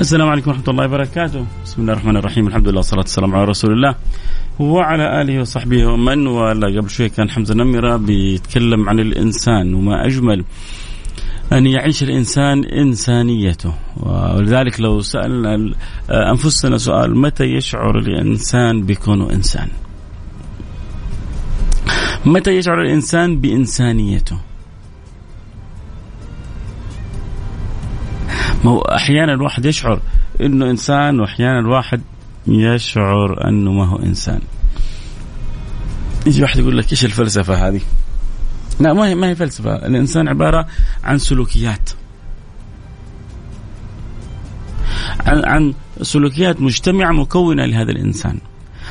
السلام عليكم ورحمة الله وبركاته. بسم الله الرحمن الرحيم. الحمد لله والصلاة والسلام على رسول الله. وعلى آله وصحبه ومن ولا قبل شوي كان حمزة نمرة بيتكلم عن الإنسان وما أجمل أن يعيش الإنسان إنسانيته. ولذلك لو سألنا أنفسنا سؤال متى يشعر الإنسان بكونه إنسان؟ متى يشعر الإنسان بإنسانيته؟ ما هو أحيانا الواحد يشعر إنه إنسان وأحيانا الواحد يشعر أنه ما هو إنسان. يجي واحد يقول لك إيش الفلسفة هذه؟ لا ما هي ما هي فلسفة. الإنسان عبارة عن سلوكيات. عن عن سلوكيات مجتمعة مكونة لهذا الإنسان.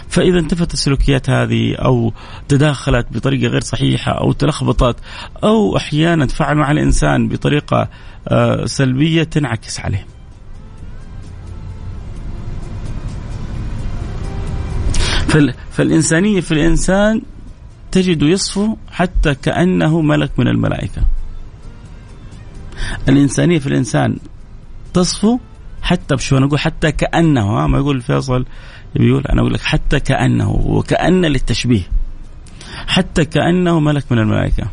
فإذا انتفت السلوكيات هذه أو تداخلت بطريقة غير صحيحة أو تلخبطت أو أحيانا تفاعل مع الإنسان بطريقة آه، سلبية تنعكس عليه. فالإنسانية في الإنسان تجد يصفو حتى كأنه ملك من الملائكة. الإنسانية في الإنسان تصفو حتى بشو نقول حتى كأنه ما يقول فيصل بيقول أنا أقول لك حتى كأنه وكأن للتشبيه حتى كأنه ملك من الملائكة.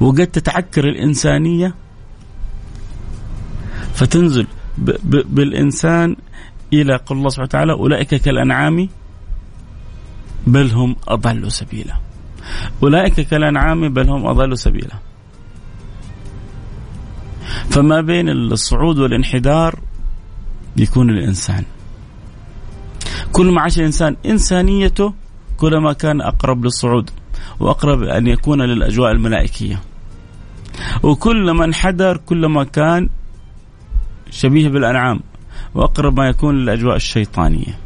وقد تتعكر الإنسانية فتنزل ب ب بالإنسان إلى قول الله سبحانه وتعالى أولئك كالأنعام بل هم أضل سبيلا. أولئك كالأنعام بل هم أضل سبيلا. فما بين الصعود والانحدار يكون الإنسان كل ما عاش الإنسان إنسانيته كلما كان أقرب للصعود وأقرب أن يكون للأجواء الملائكية. وكلما انحدر كلما كان شبيه بالأنعام وأقرب ما يكون للأجواء الشيطانية.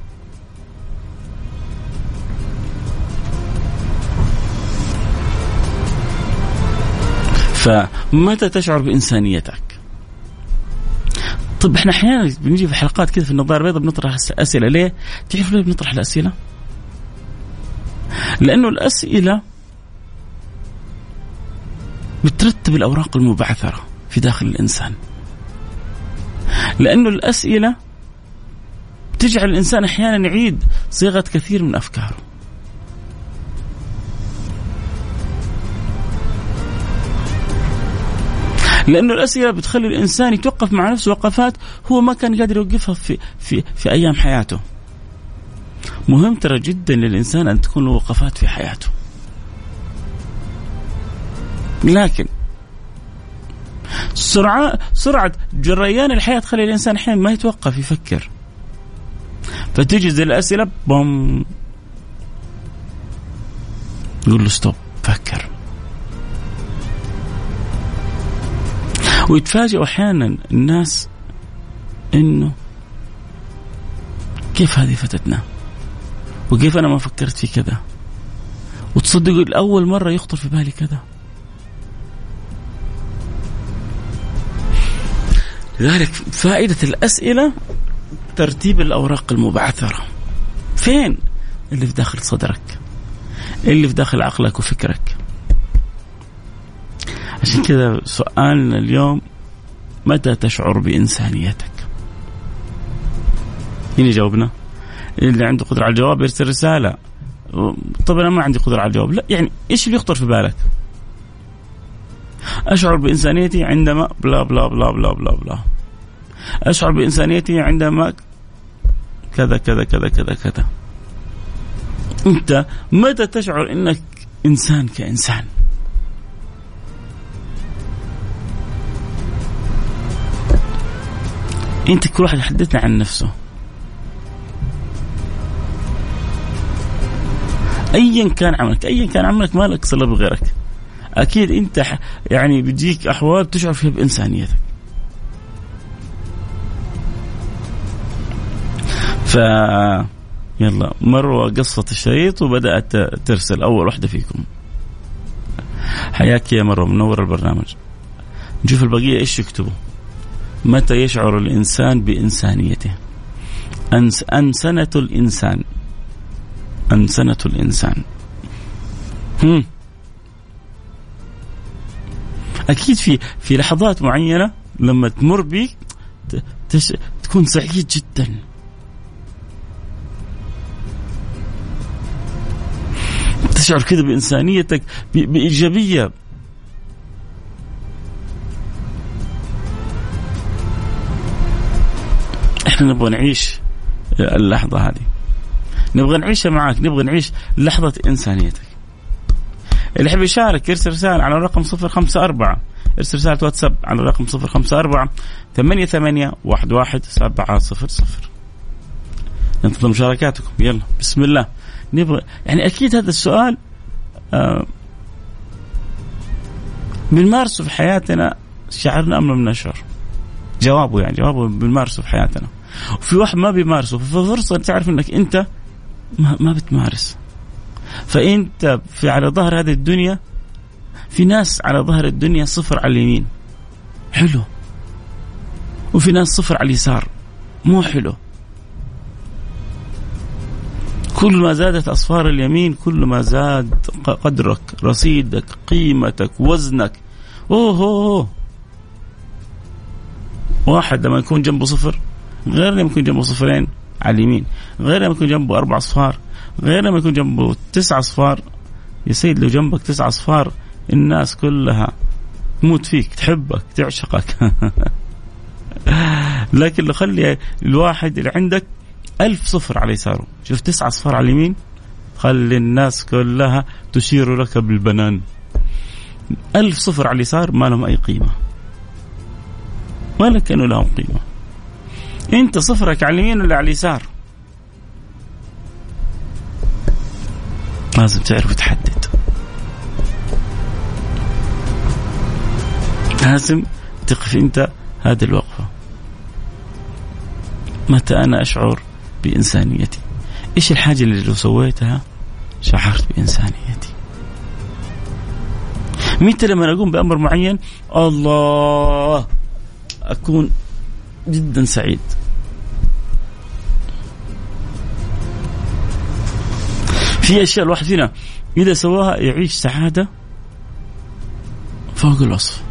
فمتى تشعر بإنسانيتك؟ طيب إحنا أحيانا بنجي في حلقات كذا في النظارة البيضاء بنطرح أسئلة ليه؟ تعرف ليه بنطرح الأسئلة؟ لأنه الأسئلة بترتب الأوراق المبعثرة في داخل الإنسان. لأنه الأسئلة تجعل الإنسان أحيانا يعيد صياغة كثير من أفكاره. لأنه الأسئلة بتخلي الإنسان يتوقف مع نفسه وقفات هو ما كان قادر يوقفها في في في أيام حياته. مهم ترى جدا للإنسان أن تكون له وقفات في حياته. لكن سرعة سرعة جريان الحياة تخلي الإنسان أحيانا ما يتوقف يفكر فتيجي زي الأسئلة بوم يقول له ستوب فكر ويتفاجئوا أحيانا الناس إنه كيف هذه فتتنا؟ وكيف أنا ما فكرت في كذا؟ وتصدقوا لأول مرة يخطر في بالي كذا. لذلك فائدة الأسئلة ترتيب الأوراق المبعثرة. فين؟ اللي في داخل صدرك. اللي في داخل عقلك وفكرك. عشان كذا سؤالنا اليوم متى تشعر بإنسانيتك؟ مين يجاوبنا اللي عنده قدرة على الجواب يرسل رسالة. طب أنا ما عندي قدرة على الجواب. لا يعني إيش اللي يخطر في بالك؟ أشعر بإنسانيتي عندما بلا بلا بلا بلا بلا بلا. أشعر بإنسانيتي عندما كذا كذا كذا كذا كذا. أنت متى تشعر أنك إنسان كإنسان؟ انت كل واحد يحدثنا عن نفسه. ايا كان عملك ايا كان عملك ما لك صلة بغيرك. أكيد أنت يعني بتجيك أحوال تشعر فيها بإنسانيتك. ف يلا مروه قصة الشريط وبدأت ترسل أول واحدة فيكم. حياك يا مروه منور البرنامج. نشوف البقية إيش يكتبوا. متى يشعر الإنسان بإنسانيته؟ أنس أنسنة الإنسان. أنسنة الإنسان. هم. أكيد في في لحظات معينة لما تمر بيك تكون سعيد جدا. تشعر كذا بإنسانيتك بإيجابية. إحنا نبغى نعيش اللحظة هذه. نبغى نعيشها معك نبغى نعيش لحظة إنسانيتك. اللي يحب يشارك يرسل رسالة على الرقم 054 ارسل رسالة واتساب على الرقم 054 ثمانية ثمانية واحد واحد سبعة صفر صفر. ننتظر مشاركاتكم. يلا بسم الله. نبغى يعني أكيد هذا السؤال آه بنمارسه في حياتنا شعرنا أم لم نشعر؟ جوابه يعني جوابه بنمارسه في حياتنا. وفي واحد ما بيمارسه ففرصه تعرف إنك أنت ما, ما بتمارس. فأنت في على ظهر هذه الدنيا في ناس على ظهر الدنيا صفر على اليمين. حلو. وفي ناس صفر على اليسار. مو حلو. كل ما زادت أصفار اليمين كل ما زاد قدرك رصيدك قيمتك وزنك. أوه, أوه. واحد لما يكون جنبه صفر غير لما يكون جنبه صفرين على اليمين غير لما يكون جنبه أربع أصفار غير لما يكون جنبه تسع أصفار يا سيد لو جنبك تسع أصفار الناس كلها تموت فيك تحبك تعشقك. لكن لو خلي الواحد اللي عندك ألف صفر على يساره شوف تسعة صفر على اليمين خلي الناس كلها تشير لك بالبنان. ألف صفر على اليسار ما لهم أي قيمة. ولا كانوا لهم قيمة. أنت صفرك على اليمين ولا على اليسار؟ لازم تعرف تحدد. لازم تقف أنت هذه الوقفة. متى أنا أشعر بإنسانيتي؟ إيش الحاجة اللي لو سويتها شعرت بإنسانيتي؟ متى لما أقوم بأمر معين؟ الله! أكون جدا سعيد. في أشياء الواحد فينا إذا سواها يعيش سعادة فوق الوصف.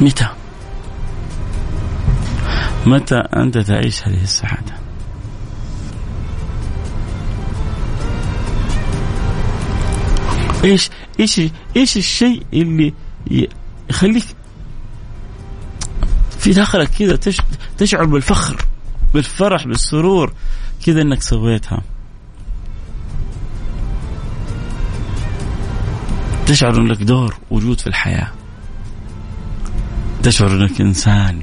متى؟ متى أنت تعيش هذه السعادة؟ إيش إيش إيش الشيء اللي يخليك في داخلك كذا تشعر بالفخر؟ بالفرح بالسرور كذا إنك سويتها. تشعر إنك دور وجود في الحياة. تشعر إنك إنسان.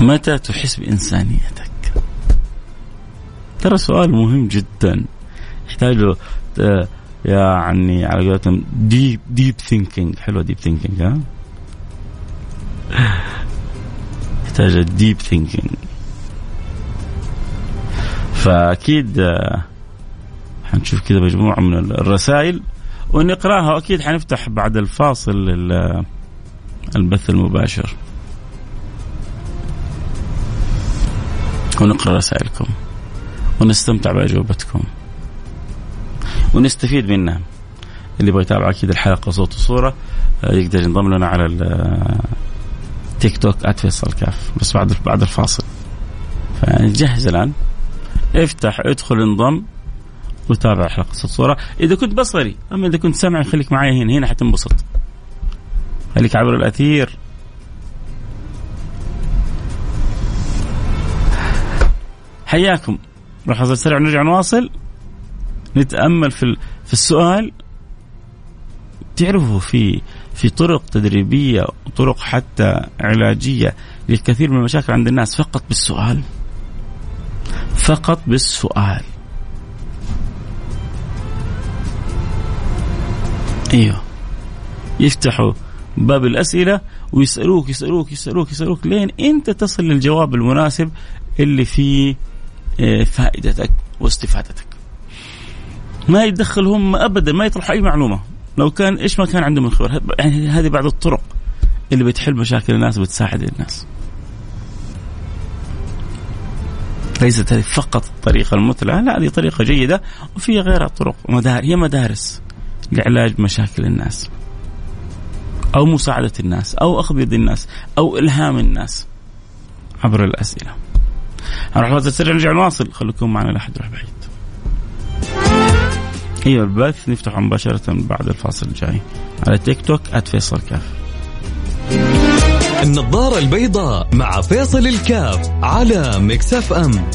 متى تحس بإنسانيتك؟ ترى سؤال مهم جدا. يحتاج آه، يعني على قولتهم deep deep thinking حلوة deep thinking ها؟ يحتاج deep thinking فأكيد آه، حنشوف كذا مجموعة من الرسائل ونقراها وأكيد حنفتح بعد الفاصل البث المباشر. ونقرأ رسائلكم. ونستمتع بأجوبتكم. ونستفيد منها اللي يبغى يتابع أكيد الحلقة صوت وصورة آه، يقدر ينضم لنا على التيك توك @فيصل كاف. بس بعد بعد الفاصل. فجهز الآن. افتح ادخل انضم. وتابع حلقة صوت صورة. إذا كنت بصري أما إذا كنت سمعي خليك معي هنا. هنا حتنبسط خليك عبر الأثير. حياكم. راح نصل سريع ونرجع نواصل. نتأمل في في السؤال. تعرفوا في في طرق تدريبية وطرق حتى علاجية للكثير من المشاكل عند الناس فقط بالسؤال. فقط بالسؤال. إيوه. يفتحوا باب الأسئلة ويسألوك يسألوك يسألوك يسألوك لين أنت تصل للجواب المناسب اللي فيه آه، فائدتك واستفادتك. ما يتدخل هم ابدا ما يطرح أي معلومة. لو كان إيش ما كان عندهم من خبره يعني هذه بعض الطرق اللي بتحل مشاكل الناس وبتساعد الناس. ليست هذه فقط الطريقة المثلى لا هذه طريقة جيدة وفي غيرها طرق مدار هي مدارس لعلاج مشاكل الناس أو مساعدة الناس أو أخذ يد الناس أو إلهام الناس عبر الأسئلة. نروح فاصل سريع نرجع نواصل خليكم معنا لا أحد يروح بعيد أيوه البث نفتحه مباشرة بعد الفاصل الجاي. على تيك توك @فيصل كاف. النظارة البيضاء مع فيصل الكاف على Mix FM.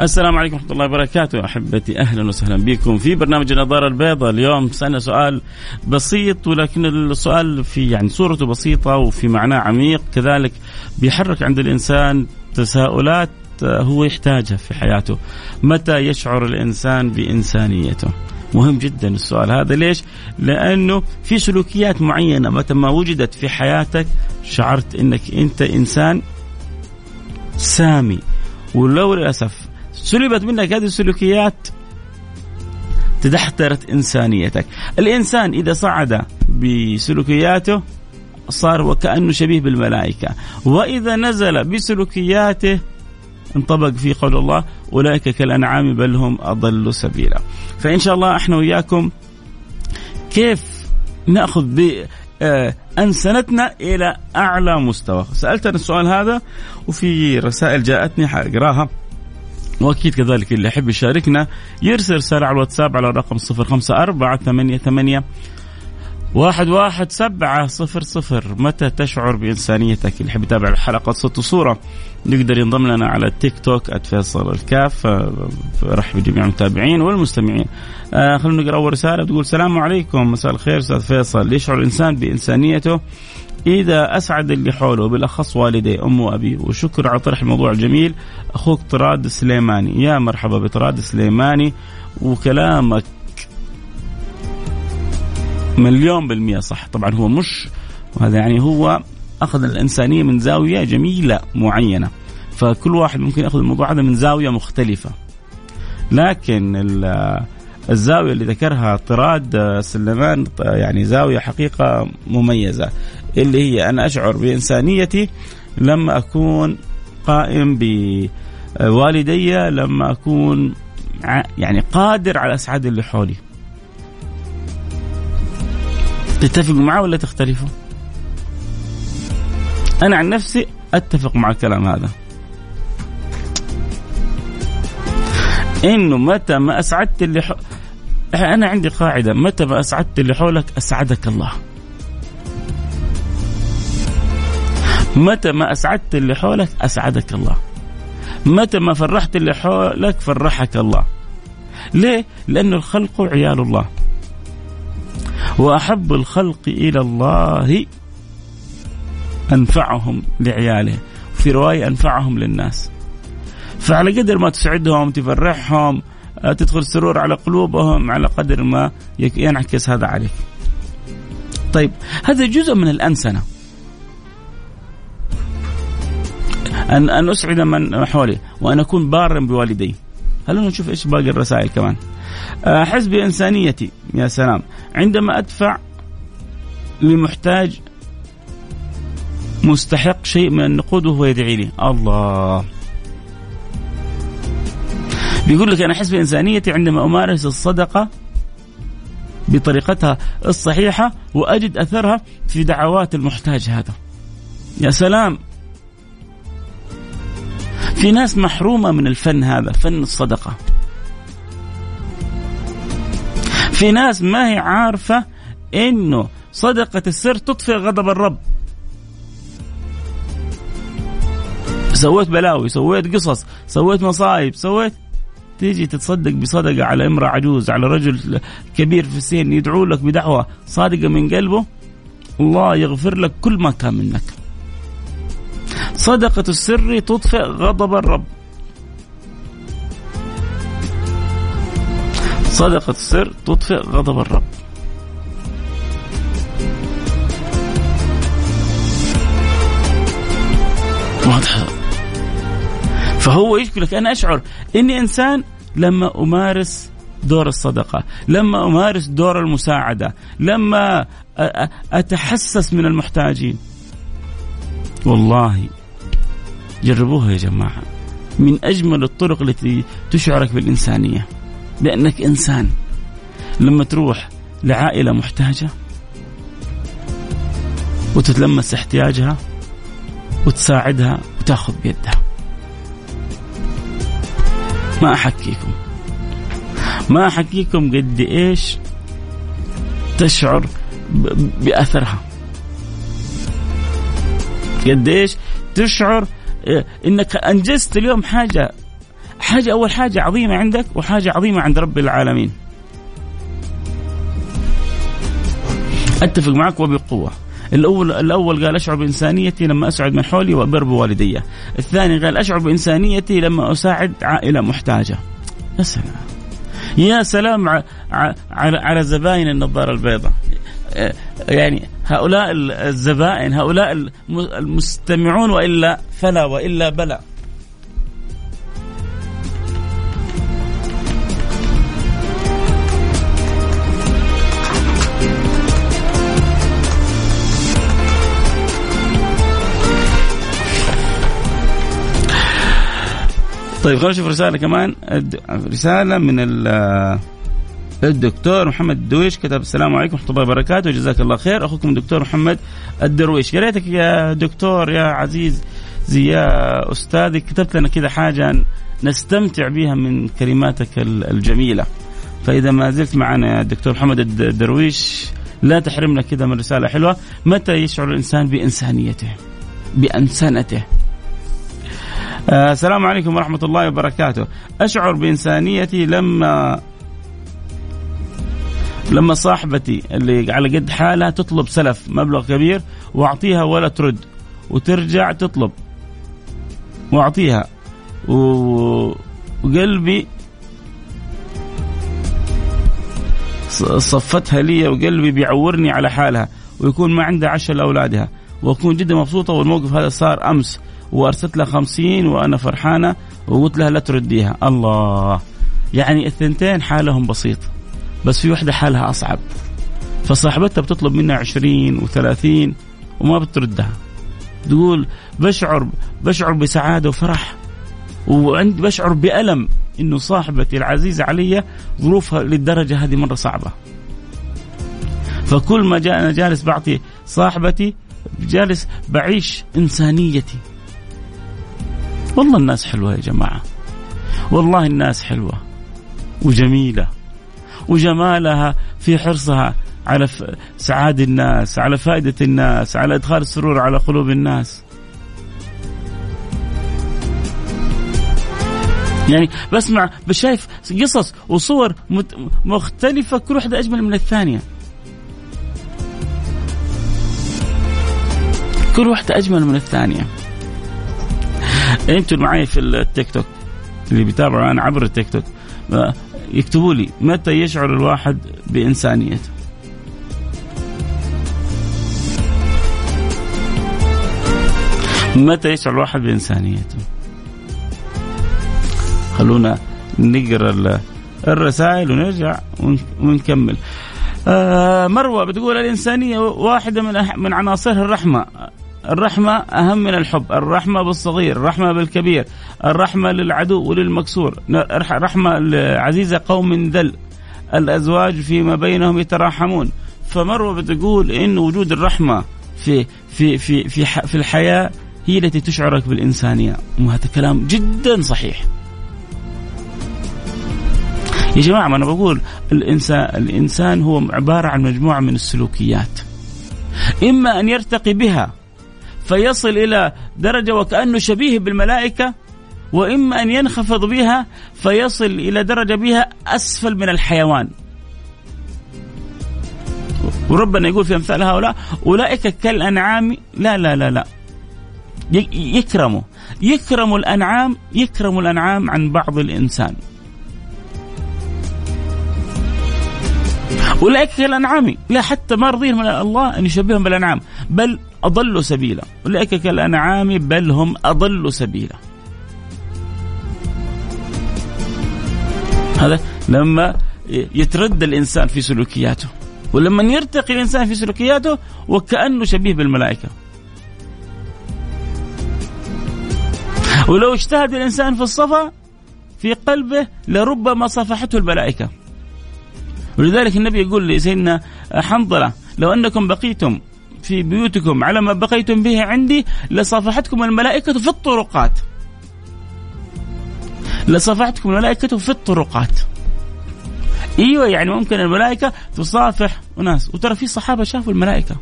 السلام عليكم ورحمة الله وبركاته. أحبتي أهلا وسهلا بكم في برنامج النظارة البيضاء. اليوم سألنا سؤال بسيط ولكن السؤال في يعني صورته بسيطة وفي معناه عميق. كذلك بيحرك عند الإنسان تساؤلات هو يحتاجها في حياته. متى يشعر الإنسان بإنسانيته؟ مهم جدا السؤال هذا. ليش؟ لأنه في سلوكيات معينة. متى ما وجدت في حياتك شعرت أنك أنت إنسان سامي. ولو للأسف سلبت منك هذه السلوكيات تدحترت إنسانيتك. الإنسان إذا صعد بسلوكياته صار وكأنه شبيه بالملائكة. وإذا نزل بسلوكياته انطبق في قول الله أولئك كالأنعام بل هم أضل سبيلا. فإن شاء الله إحنا وياكم كيف نأخذ ب آه، أنسنتنا إلى أعلى مستوى؟ سألتني السؤال هذا وفي رسائل جاءتني حاقراها وأكيد كذلك اللي يحب يشاركنا يرسل رسالة على الواتساب على الرقم 054 واحد واحد سبعة صفر صفر. متى تشعر بإنسانيتك؟ اللي يحب يتابع الحلقة صوت وصورة يقدر ينضم لنا على التيك توك @فيصل الكاف. رحب بجميع المتابعين والمستمعين. آه خلونا نقرأ أول رسالة تقول السلام عليكم. مساء الخير أستاذ فيصل. يشعر الإنسان بإنسانيته إذا أسعد اللي حوله بالأخص والدي أمه وأبي. وشكر على طرح الموضوع الجميل. أخوك طراد سليماني. يا مرحبا بطراد سليماني. وكلامك مليون بالمية صح. طبعا هو مش وهذا يعني هو أخذ الإنسانية من زاوية جميلة معينة. فكل واحد ممكن يأخذ الموضوع هذا من زاوية مختلفة. لكن الزاوية اللي ذكرها طراد سليمان يعني زاوية حقيقة مميزة. اللي هي أنا أشعر بإنسانيتي لما أكون قائم بوالدي لما أكون يعني قادر على أسعاد اللي حولي. تتفقوا معه ولا تختلفوا؟ أنا عن نفسي أتفق مع الكلام هذا. إنه متى ما أسعدت اللي حو... أنا عندي قاعدة متى ما أسعدت اللي حولك أسعدك الله. متى ما أسعدت اللي حولك أسعدك الله. متى ما فرحت اللي حولك فرحك الله. ليه؟ لأن الخلق عيال الله. وأحب الخلق إلى الله أنفعهم لعياله. في رواية أنفعهم للناس. فعلى قدر ما تسعدهم تفرحهم تدخل السرور على قلوبهم على قدر ما ينعكس هذا عليك. طيب هذا جزء من الأنسنة. أن أن أسعد من حولي وأن أكون بارا بوالدي. خلونا نشوف إيش باقي الرسائل كمان؟ آه، حس بإنسانيتي يا سلام. عندما أدفع لمحتاج مستحق شيء من النقود وهو يدعي لي. الله. بيقول لك أنا أحس بإنسانيتي عندما أمارس الصدقة بطريقتها الصحيحة وأجد أثرها في دعوات المحتاج هذا. يا سلام. في ناس محرومة من الفن هذا فن الصدقة. في ناس ما هي عارفة إنه صدقة السر تطفئ غضب الرب. سويت بلاوي سويت قصص سويت مصايب سويت تيجي تتصدق بصدقة على امرأة عجوز على رجل كبير في السن يدعو لك بدعوة صادقة من قلبه الله يغفر لك كل ما كان منك. صدقة السر تطفئ غضب الرب. صدقة السر تطفئ غضب الرب. واضحة فهو يقول لك أنا أشعر إني إنسان لما أمارس دور الصدقة لما أمارس دور المساعدة لما أتحسس من المحتاجين. والله جربوها يا جماعة. من أجمل الطرق التي تشعرك بالإنسانية. بأنك إنسان. لما تروح لعائلة محتاجة وتتلمس احتياجها وتساعدها وتأخذ بيدها. ما أحكيكم. ما أحكيكم قد إيش تشعر بأثرها. قد إيش تشعر إنك أنجزت اليوم حاجة حاجة أول حاجة عظيمة عندك وحاجة عظيمة عند رب العالمين. أتفق معك وبقوة. الأول الأول قال أشعر بإنسانيتي لما أسعد من حولي وأبر بوالدي. الثاني قال أشعر بإنسانيتي لما أساعد عائلة محتاجة. يا سلام. يا سلام على على زباين النظارة البيضاء. يعني هؤلاء الزبائن هؤلاء المستمعون وإلا فلا وإلا بلى. طيب خلينا نشوف رسالة كمان. رسالة من الدكتور محمد الدويش كتب السلام عليكم ورحمة الله وبركاته. جزاك الله خير. أخوكم الدكتور محمد الدرويش. يا ريتك يا دكتور يا عزيز زي يا استاذي كتبت لنا كذا حاجة نستمتع بها من كلماتك الجميلة. فإذا ما زلت معنا يا دكتور محمد الدرويش لا تحرمنا كذا من رسالة حلوة. متى يشعر الإنسان بإنسانيته؟ بأنسنته. آه السلام عليكم ورحمة الله وبركاته. أشعر بإنسانيتي لما لما صاحبتي اللي على قد حالها تطلب سلف مبلغ كبير واعطيها ولا ترد وترجع تطلب. واعطيها. وقلبي صفتها لي وقلبي بيعورني على حالها ويكون ما عندها عشاء لأولادها. وأكون جدا مبسوطة والموقف هذا صار أمس وأرسلت لها خمسين وأنا فرحانة وقلت لها لا ترديها. الله! يعني الثنتين حالهم بسيط. بس في وحدة حالها أصعب فصاحبتها بتطلب منها عشرين وثلاثين وما بتردها تقول بشعر بشعر بسعادة وفرح وعندي بشعر بألم إنه صاحبتي العزيزة علي ظروفها للدرجة هذه مرة صعبة. فكل ما جاء أنا جالس بعطي صاحبتي جالس بعيش إنسانيتي. والله الناس حلوة يا جماعة. والله الناس حلوة وجميلة وجمالها في حرصها على سعاد الناس على فائدة الناس على إدخال السرور على قلوب الناس. يعني بسمع بشايف قصص وصور مختلفة كل واحدة أجمل من الثانية. كل واحدة أجمل من الثانية. أنتوا معي في التيك توك اللي بيتابعوا أنا عبر التيك توك. يكتبوا لي متى يشعر الواحد بإنسانيته. متى يشعر الواحد بإنسانيته. خلونا نقرأ الرسائل ونرجع ونكمل. آه مروة بتقول الإنسانية واحدة من من عناصرها الرحمة. الرحمة أهم من الحب الرحمة بالصغير الرحمة بالكبير الرحمة للعدو وللمكسور رحمة عزيزة قوم ذل الأزواج فيما بينهم يتراحمون. فمروة بتقول إن وجود الرحمة في في في في في الحياة هي التي تشعرك بالإنسانية. وهذا كلام جدا صحيح. يا جماعة ما أنا بقول الإنسان الإنسان هو عبارة عن مجموعة من السلوكيات. إما أن يرتقي بها فيصل إلى درجة وكأنه شبيه بالملائكة وإما أن ينخفض بها فيصل إلى درجة بها أسفل من الحيوان. وربنا يقول في أمثال هؤلاء أولئك كالأنعام لا لا لا لا. يكرموا يكرم الأنعام يكرم الأنعام عن بعض الإنسان. أولئك كالأنعام لا حتى ما رضي من الله أن يشبههم بالأنعام. بل أضلوا سبيلا. أولئك كالأنعام بل هم أضلوا سبيلا. هذا لما يتردى الإنسان في سلوكياته ولما يرتقي الإنسان في سلوكياته وكأنه شبيه بالملائكة. ولو اجتهد الإنسان في الصفا في قلبه لربما صفحته الملائكة. ولذلك النبي يقول لسيدنا حنظلة لو أنكم بقيتم في بيوتكم على ما بقيتم به عندي لصافحتكم الملائكة في الطرقات. لصافحتكم الملائكة في الطرقات. إيوه يعني ممكن الملائكة تصافح ناس وترى في صحابة شافوا الملائكة.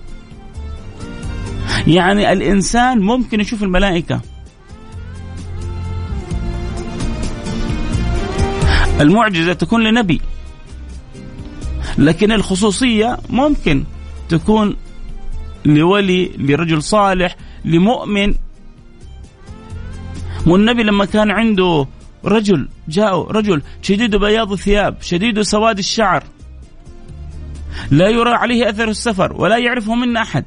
يعني الإنسان ممكن يشوف الملائكة. المعجزة تكون لنبي. لكن الخصوصية ممكن تكون لولي لرجل صالح لمؤمن. والنبي لما كان عنده رجل جاء رجل شديد بياض الثياب شديد سواد الشعر. لا يرى عليه أثر السفر ولا يعرفه منا أحد.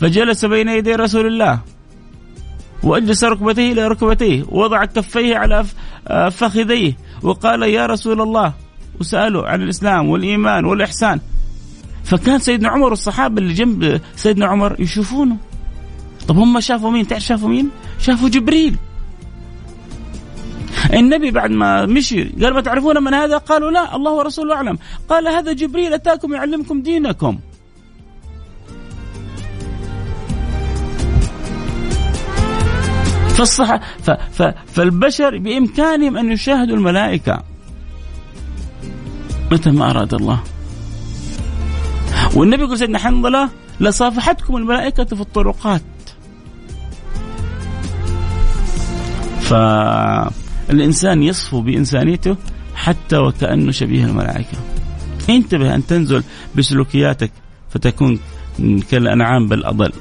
فجلس بين يدي رسول الله وأجلس ركبتيه إلى ركبتيه ووضع كفيه على فخذيه وقال يا رسول الله وساله عن الإسلام والإيمان والإحسان. فكان سيدنا عمر والصحابه اللي جنب سيدنا عمر يشوفونه. طب هم شافوا مين؟ تعرف شافوا مين؟ شافوا جبريل. النبي بعد ما مشي قال ما تعرفون من هذا؟ قالوا لا الله ورسوله أعلم. قال هذا جبريل أتاكم يعلمكم دينكم. فالصح ف... ف... فالبشر بإمكانهم أن يشاهدوا الملائكة. متى ما أراد الله. والنبي يقول سيدنا حنظلة لصافحتكم الملائكة في الطرقات. فالإنسان يصفو بإنسانيته حتى وكأنه شبيه الملائكة. انتبه أن تنزل بسلوكياتك فتكون كالأنعام بل أضل.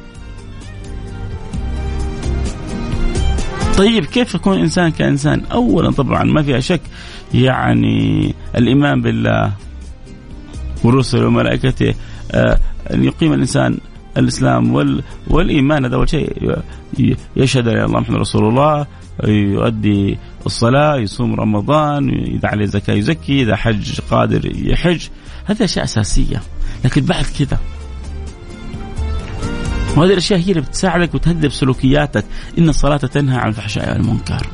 طيب كيف يكون الإنسان كإنسان؟ أولا طبعا ما فيها شك. يعني الإيمان بالله ورسله وملائكته آه، أن يقيم الإنسان الإسلام وال والإيمان هذا أول شيء يشهد أن الله محمد رسول الله يؤدي الصلاة يصوم رمضان إذا عليه زكاة يزكي إذا حج قادر يحج. هذه أشياء أساسية. لكن بعد كذا وهذه الأشياء هي اللي بتساعدك وتهذب سلوكياتك إن الصلاة تنهى عن الفحشاء والمنكر.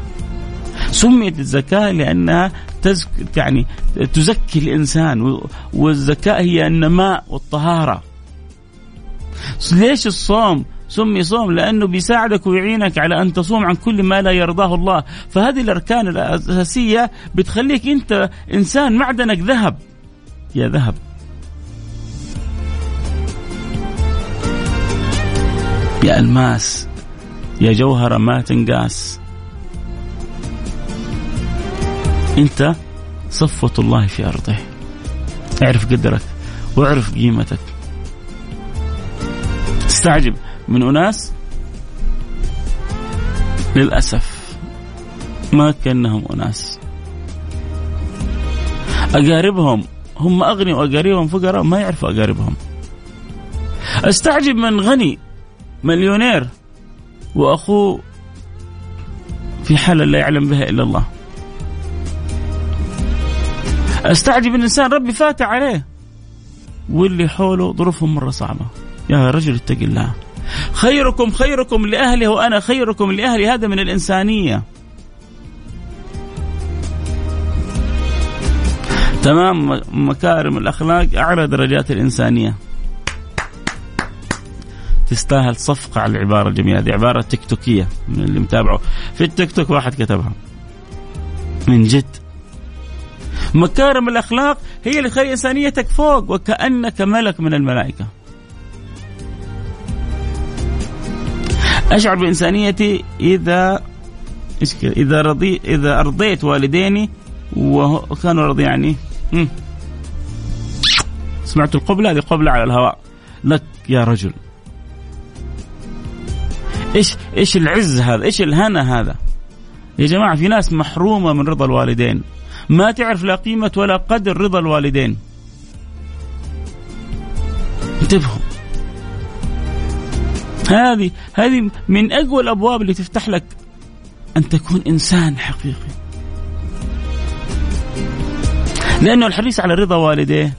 سميت الزكاة لأنها تزك يعني تزكي الإنسان والزكاة هي النماء والطهارة. ليش الصوم؟ سمي صوم لأنه بيساعدك ويعينك على أن تصوم عن كل ما لا يرضاه الله. فهذه الأركان الأساسية بتخليك أنت إنسان معدنك ذهب. يا ذهب. يا ألماس. يا جوهرة ما تنقاس. انت صفوة الله في أرضه. اعرف قدرك واعرف قيمتك. تستعجب من أناس للأسف ما كأنهم أناس. أقاربهم هم أغني وأقاربهم فقراء ما يعرفوا أقاربهم. استعجب من غني مليونير وأخوه في حالة لا يعلم بها إلا الله. استعجب الإنسان ربي فاتح عليه. واللي حوله ظروفهم مرة صعبة. يا رجل اتق الله. خيركم خيركم لأهله وأنا خيركم لأهلي. هذا من الإنسانية. تمام مكارم الأخلاق أعلى درجات الإنسانية. تستاهل صفقة على العبارة الجميلة هذه عبارة تيك توكية من اللي متابعه. في التيك توك واحد كتبها. من جد مكارم الأخلاق هي اللي تخلي إنسانيتك فوق وكأنك ملك من الملائكة. أشعر بإنسانيتي إذا إيش إذا رضي إذا أرضيت والديني وكانوا رضيعني سمعت القبلة؟ هذه قبلة على الهواء. لك يا رجل. إيش إيش العز هذا؟ إيش الهنا هذا؟ يا جماعة في ناس محرومة من رضا الوالدين. ما تعرف لا قيمة ولا قدر رضا الوالدين. انتبهوا. هذه هذه من أقوى الأبواب اللي تفتح لك أن تكون إنسان حقيقي. لأنه الحريص على رضا والديه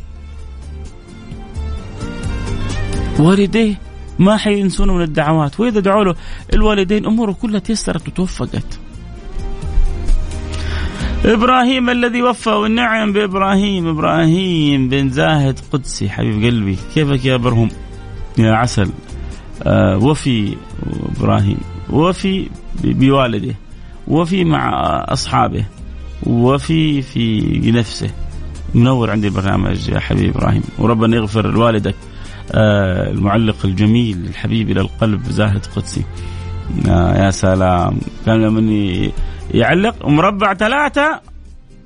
والديه ما حينسونه من الدعوات وإذا دعوا له الوالدين أموره كلها تيسرت وتوفقت. إبراهيم الذي وفى والنعم بإبراهيم. إبراهيم بن زاهد قدسي. حبيب قلبي كيفك يا برهم يا عسل. آه وفي إبراهيم وفي بوالده وفي مع أصحابه وفي في نفسه. منور عندي البرنامج يا حبيبي إبراهيم. وربنا يغفر لوالدك آه المعلق الجميل الحبيب إلى القلب زاهد قدسي. آه يا سلام. كان لما يعلق مربع ثلاثة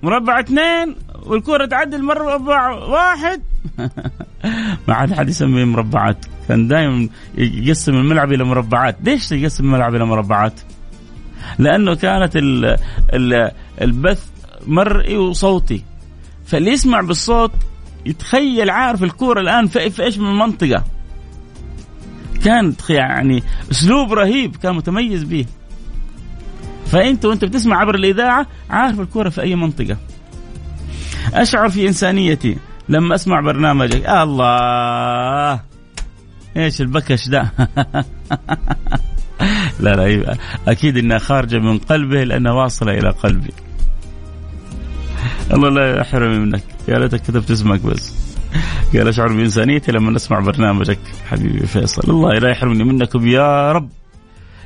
مربع اثنين والكرة تعدي المربع واحد. ما عاد حد يسميه مربعات. كان دائما يقسم الملعب إلى مربعات. ليش يقسم الملعب إلى مربعات؟ لأنه كانت ال ال البث مرئي وصوتي. فاللي يسمع بالصوت يتخيل عارف الكورة الآن في, في إيش من المنطقة كان يعني أسلوب رهيب كان متميز به. فانت وانت بتسمع عبر الإذاعة عارف الكورة في أي منطقة. أشعر في إنسانيتي لما أسمع برنامجك. الله! إيش البكش ده؟ لا لا أكيد إنها خارجة من قلبه لأنها واصلة إلى قلبي. الله لا يحرمني منك. يا ليتك كتبت اسمك بس. قال أشعر بإنسانيتي لما نسمع برنامجك حبيبي فيصل. الله لا يحرمني منكم يا رب.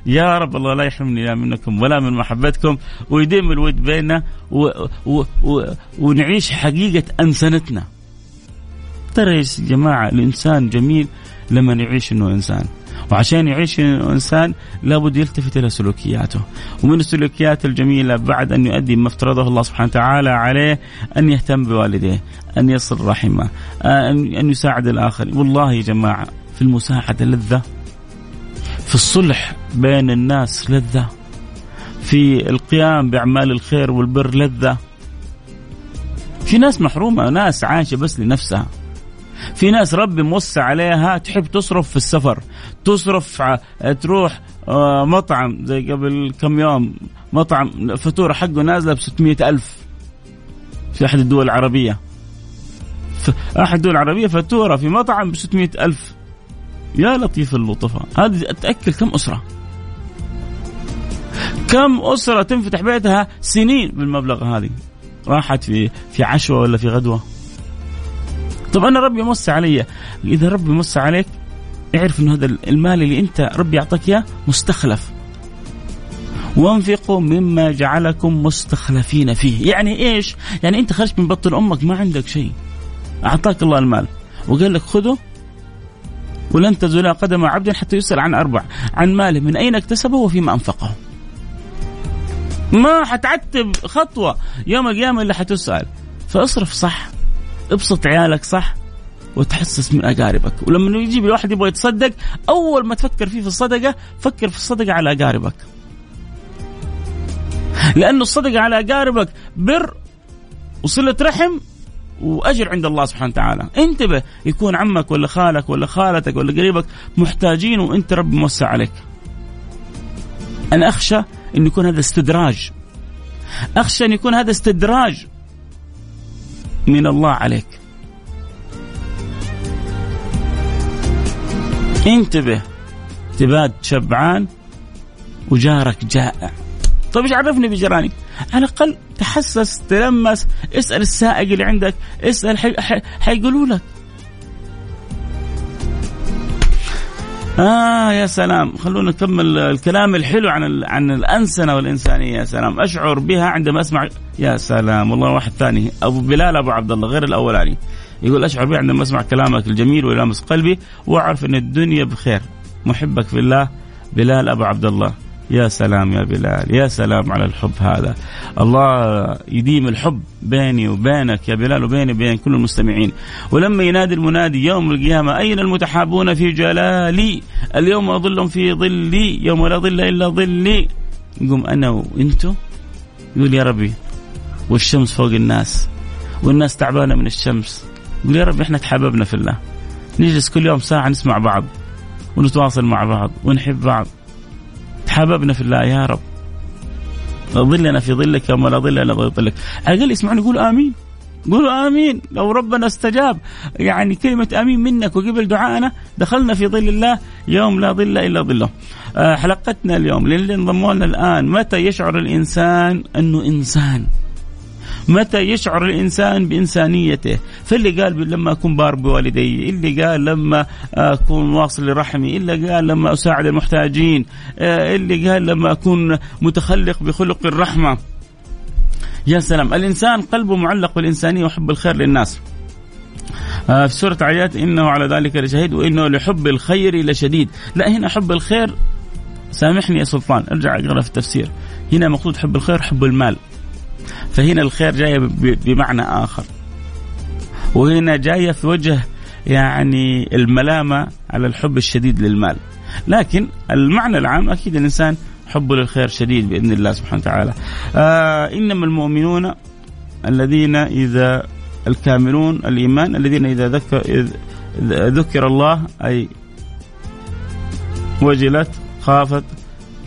يا رب الله لا يحرمني لا منكم ولا من محبتكم ويديم الود بيننا و و و ونعيش حقيقة أنسنتنا. ترى يا جماعة الإنسان جميل لما يعيش أنه إنسان. وعشان يعيش الانسان لابد يلتفت إلى سلوكياته. ومن السلوكيات الجميلة بعد أن يؤدي ما افترضه الله سبحانه وتعالى عليه أن يهتم بوالديه أن يصل رحمه أن يساعد الآخر والله يا جماعة في المساعدة لذة. في الصلح بين الناس لذة في القيام بأعمال الخير والبر لذة. في ناس محرومة ناس عايشة بس لنفسها. في ناس ربي موسع عليها تحب تصرف في السفر تصرف تروح آه، مطعم زي قبل كم يوم مطعم فاتورة حقه نازلة ب ألف. في أحد الدول العربية. أحد الدول العربية فاتورة في مطعم ب ألف. يا لطيف اللطفاء هذه تأكل كم أسرة؟ كم أسرة تنفتح بيتها سنين بالمبلغ هذه؟ راحت في في عشوة ولا في غدوة؟ طب أنا ربي مس علي. إذا ربي مس عليك اعرف إنه هذا المال اللي أنت ربي اعطاك إياه مستخلف. وانفقوا مما جعلكم مستخلفين فيه. يعني إيش؟ يعني أنت خرجت من بطن أمك ما عندك شيء. أعطاك الله المال. وقال لك خذه ولن تزول قدم عبد حتى يسأل عن أربع. عن ماله من أين اكتسبه وفيما أنفقه. ما حتعتب خطوة يوم القيامة إلا حتسأل. فاصرف صح ابسط عيالك صح وتحسس من أقاربك. ولما يجي الواحد يبغى يتصدق أول ما تفكر فيه في الصدقة فكر في الصدقة على أقاربك. لأنه الصدقة على أقاربك بر وصلة رحم وأجر عند الله سبحانه وتعالى. انتبه يكون عمك ولا خالك ولا خالتك ولا قريبك محتاجين وإنت رب موسع عليك. أنا أخشى إن يكون هذا استدراج. أخشى إن يكون هذا استدراج من الله عليك. انتبه تباد شبعان وجارك جائع. طيب إيش عرفني بجيرانك على الأقل تحسس تلمس اسأل السائق اللي عندك اسأل حيقولوا لك. آه يا سلام. خلونا نكمل الكلام الحلو عن عن الأنسنة والإنسانية يا سلام. أشعر بها عندما أسمع يا سلام. والله واحد ثاني أبو بلال أبو عبد الله غير الأولاني. يقول أشعر بها عندما أسمع كلامك الجميل ويلامس قلبي وأعرف أن الدنيا بخير. محبك في الله بلال أبو عبد الله. يا سلام يا بلال يا سلام على الحب هذا. الله يديم الحب بيني وبينك يا بلال وبيني وبين كل المستمعين. ولما ينادي المنادي يوم القيامة أين المتحابون في جلالي؟ اليوم أظلهم في ظلي يوم لا ظل إلا ظلي. نقوم أنا وأنتو يقول يا ربي والشمس فوق الناس والناس تعبانة من الشمس. يقول يا ربي إحنا تحاببنا في الله. نجلس كل يوم ساعة نسمع بعض ونتواصل مع بعض ونحب بعض. تحاببنا في الله يا رب. ظلنا في ظلك يوم لا ظل الا ظلك على الأقل يسمعون يقول آمين. قولوا آمين. لو ربنا استجاب. يعني كلمة آمين منك وقبل دعائنا دخلنا في ظل الله يوم لا ظل إلا ظله. آه، حلقتنا اليوم للي انضموا لنا الآن متى يشعر الإنسان أنه إنسان؟ متى يشعر الإنسان بإنسانيته؟ فاللي قال لما أكون بار بوالدي اللي قال لما أكون واصل لرحمي اللي قال لما أساعد المحتاجين آه، اللي قال لما أكون متخلق بخلق الرحمة. يا سلام. الإنسان قلبه معلق بالإنسانية وحب الخير للناس. آه، في سورة عيات إنه على ذلك لشهيد وإنه لحب الخير لشديد. لا هنا حب الخير سامحني يا سلطان ارجع أقرأ في التفسير. هنا مقصود حب الخير حب المال. فهنا الخير جاية بمعنى آخر. وهنا جاية في وجه يعني الملامة على الحب الشديد للمال. لكن المعنى العام أكيد الإنسان حبه للخير شديد بإذن الله سبحانه وتعالى. آه إنما المؤمنون الذين إذا الكاملون الإيمان الذين إذا ذكر ذكر الله أي وجلت خافت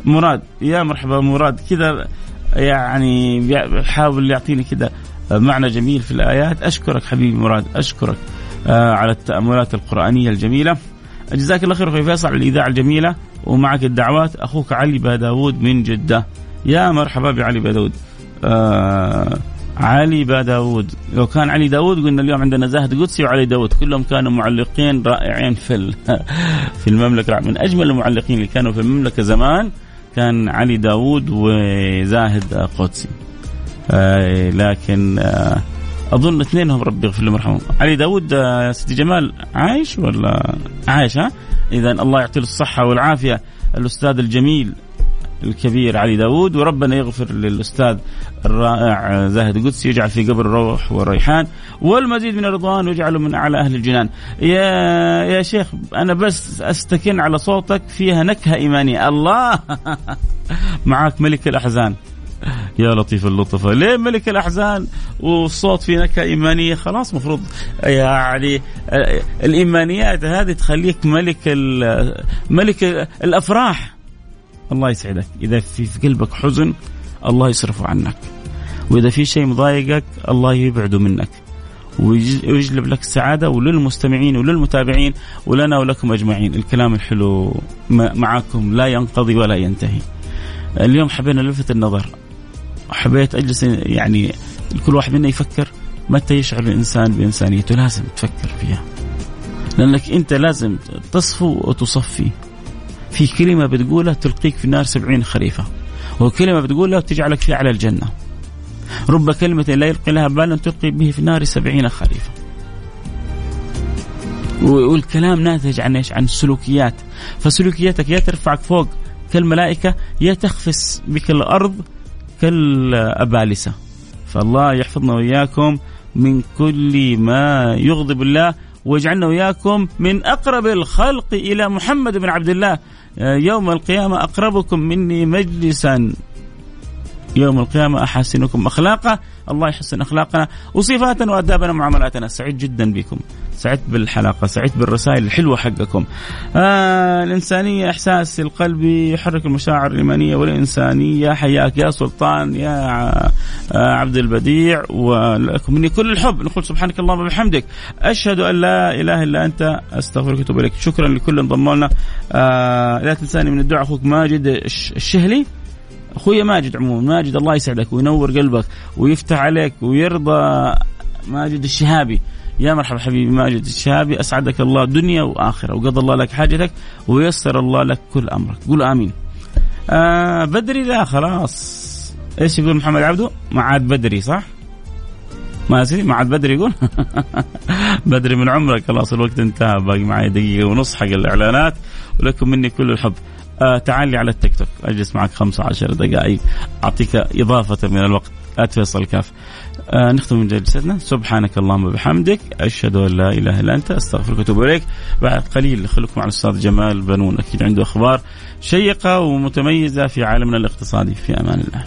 مراد يا مرحبا مراد كذا يعني بيحاول يعطيني كده معنى جميل في الآيات. أشكرك حبيبي مراد أشكرك آه، على التأملات القرآنية الجميلة. جزاك الله خير أخوي فيصل على الإذاعة الجميلة ومعك الدعوات. أخوك علي داود من جدة. يا مرحبا بعلي داود آه علي داود لو كان علي داود قلنا اليوم عندنا زاهد قدسي وعلي داود. كلهم كانوا معلقين رائعين في في المملكة. من أجمل المعلقين اللي كانوا في المملكة زمان. كان علي داود وزاهد قدسي. آه لكن آه أظن اثنينهم ربي يغفر لهم ويرحمهم. علي داود آه سيدي جمال عايش ولا؟ عايش ها؟ اذا الله يعطيه الصحة والعافية الأستاذ الجميل. الكبير علي داود وربنا يغفر للأستاذ الرائع زاهد قدسي يجعل في قبر الروح والريحان والمزيد من الرضوان ويجعله من أعلى أهل الجنان. يا يا شيخ أنا بس أستكن على صوتك فيها نكهة إيمانية. الله! معاك ملك الأحزان. يا لطيف اللطفة ليه ملك الأحزان والصوت فيه نكهة إيمانية؟ خلاص مفروض يعني الإيمانيات هذه تخليك ملك ملك الأفراح. الله يسعدك. إذا في, في قلبك حزن الله يصرفه عنك. وإذا في شيء مضايقك الله يبعده منك. ويجلب لك السعادة وللمستمعين وللمتابعين ولنا ولكم أجمعين. الكلام الحلو معكم لا ينقضي ولا ينتهي. اليوم حبينا نلفت النظر. حبيت أجلس يعني كل واحد منا يفكر متى يشعر الإنسان بإنسانيته لازم تفكر فيها. لأنك أنت لازم تصفو وتصفي. في كلمة بتقولها تلقيك في النار سبعين خريفة. وكلمة بتقولها وتجعلك في أعلى الجنة. رب كلمة لا يلقي لها بالا تلقي به في النار سبعين خريفة. والكلام ناتج عن إيش؟ عن السلوكيات فسلوكياتك يا ترفعك فوق كالملائكة يا تخفس بك الأرض كالأبالسة. فالله يحفظنا وإياكم من كل ما يغضب الله. واجعلنا وإياكم من أقرب الخلق إلى محمد بن عبد الله. آه، يوم القيامة أقربكم مني مجلسا. يوم القيامة أحسنكم أخلاقا. الله يحسن أخلاقنا وصفاتنا وأدابنا ومعاملاتنا. سعيد جدا بكم. سعدت بالحلقة سعدت بالرسائل الحلوة حقكم. آه الإنسانية إحساس القلب يحرك المشاعر الإيمانية والإنسانية. حياك يا سلطان يا آه عبد البديع ولكم مني كل الحب. نقول سبحانك اللهم وبحمدك. أشهد أن لا إله إلا أنت. أستغفرك وأتوب إليك. شكرا لكل انضموا لنا آه لا تنساني من الدعاء أخوك ماجد الشهلي. أخوي ماجد عموما ماجد الله يسعدك وينور قلبك ويفتح عليك ويرضى ماجد الشهابي. يا مرحبا حبيبي ماجد الشهابي أسعدك الله دنيا وآخرة وقضى الله لك حاجتك ويسر الله لك كل أمرك. قول آمين. آه بدري لا خلاص. إيش يقول محمد عبده ما عاد بدري صح؟ ما ما عاد بدري يقول؟ بدري من عمرك خلاص الوقت انتهى باقي معي دقيقة ونص حق الإعلانات ولكم مني كل الحب. آه تعال لي على التيك توك. أجلس معك 15 دقائق. أعطيك إضافة من الوقت. اتفصل كاف آه نختم من جلستنا. سبحانك اللهم وبحمدك. أشهد أن لا إله إلا أنت. أستغفرك وأتوب إليك. بعد قليل خليكم مع الأستاذ جمال بنون. أكيد عنده أخبار شيقة ومتميزة في عالمنا الاقتصادي. في أمان الله.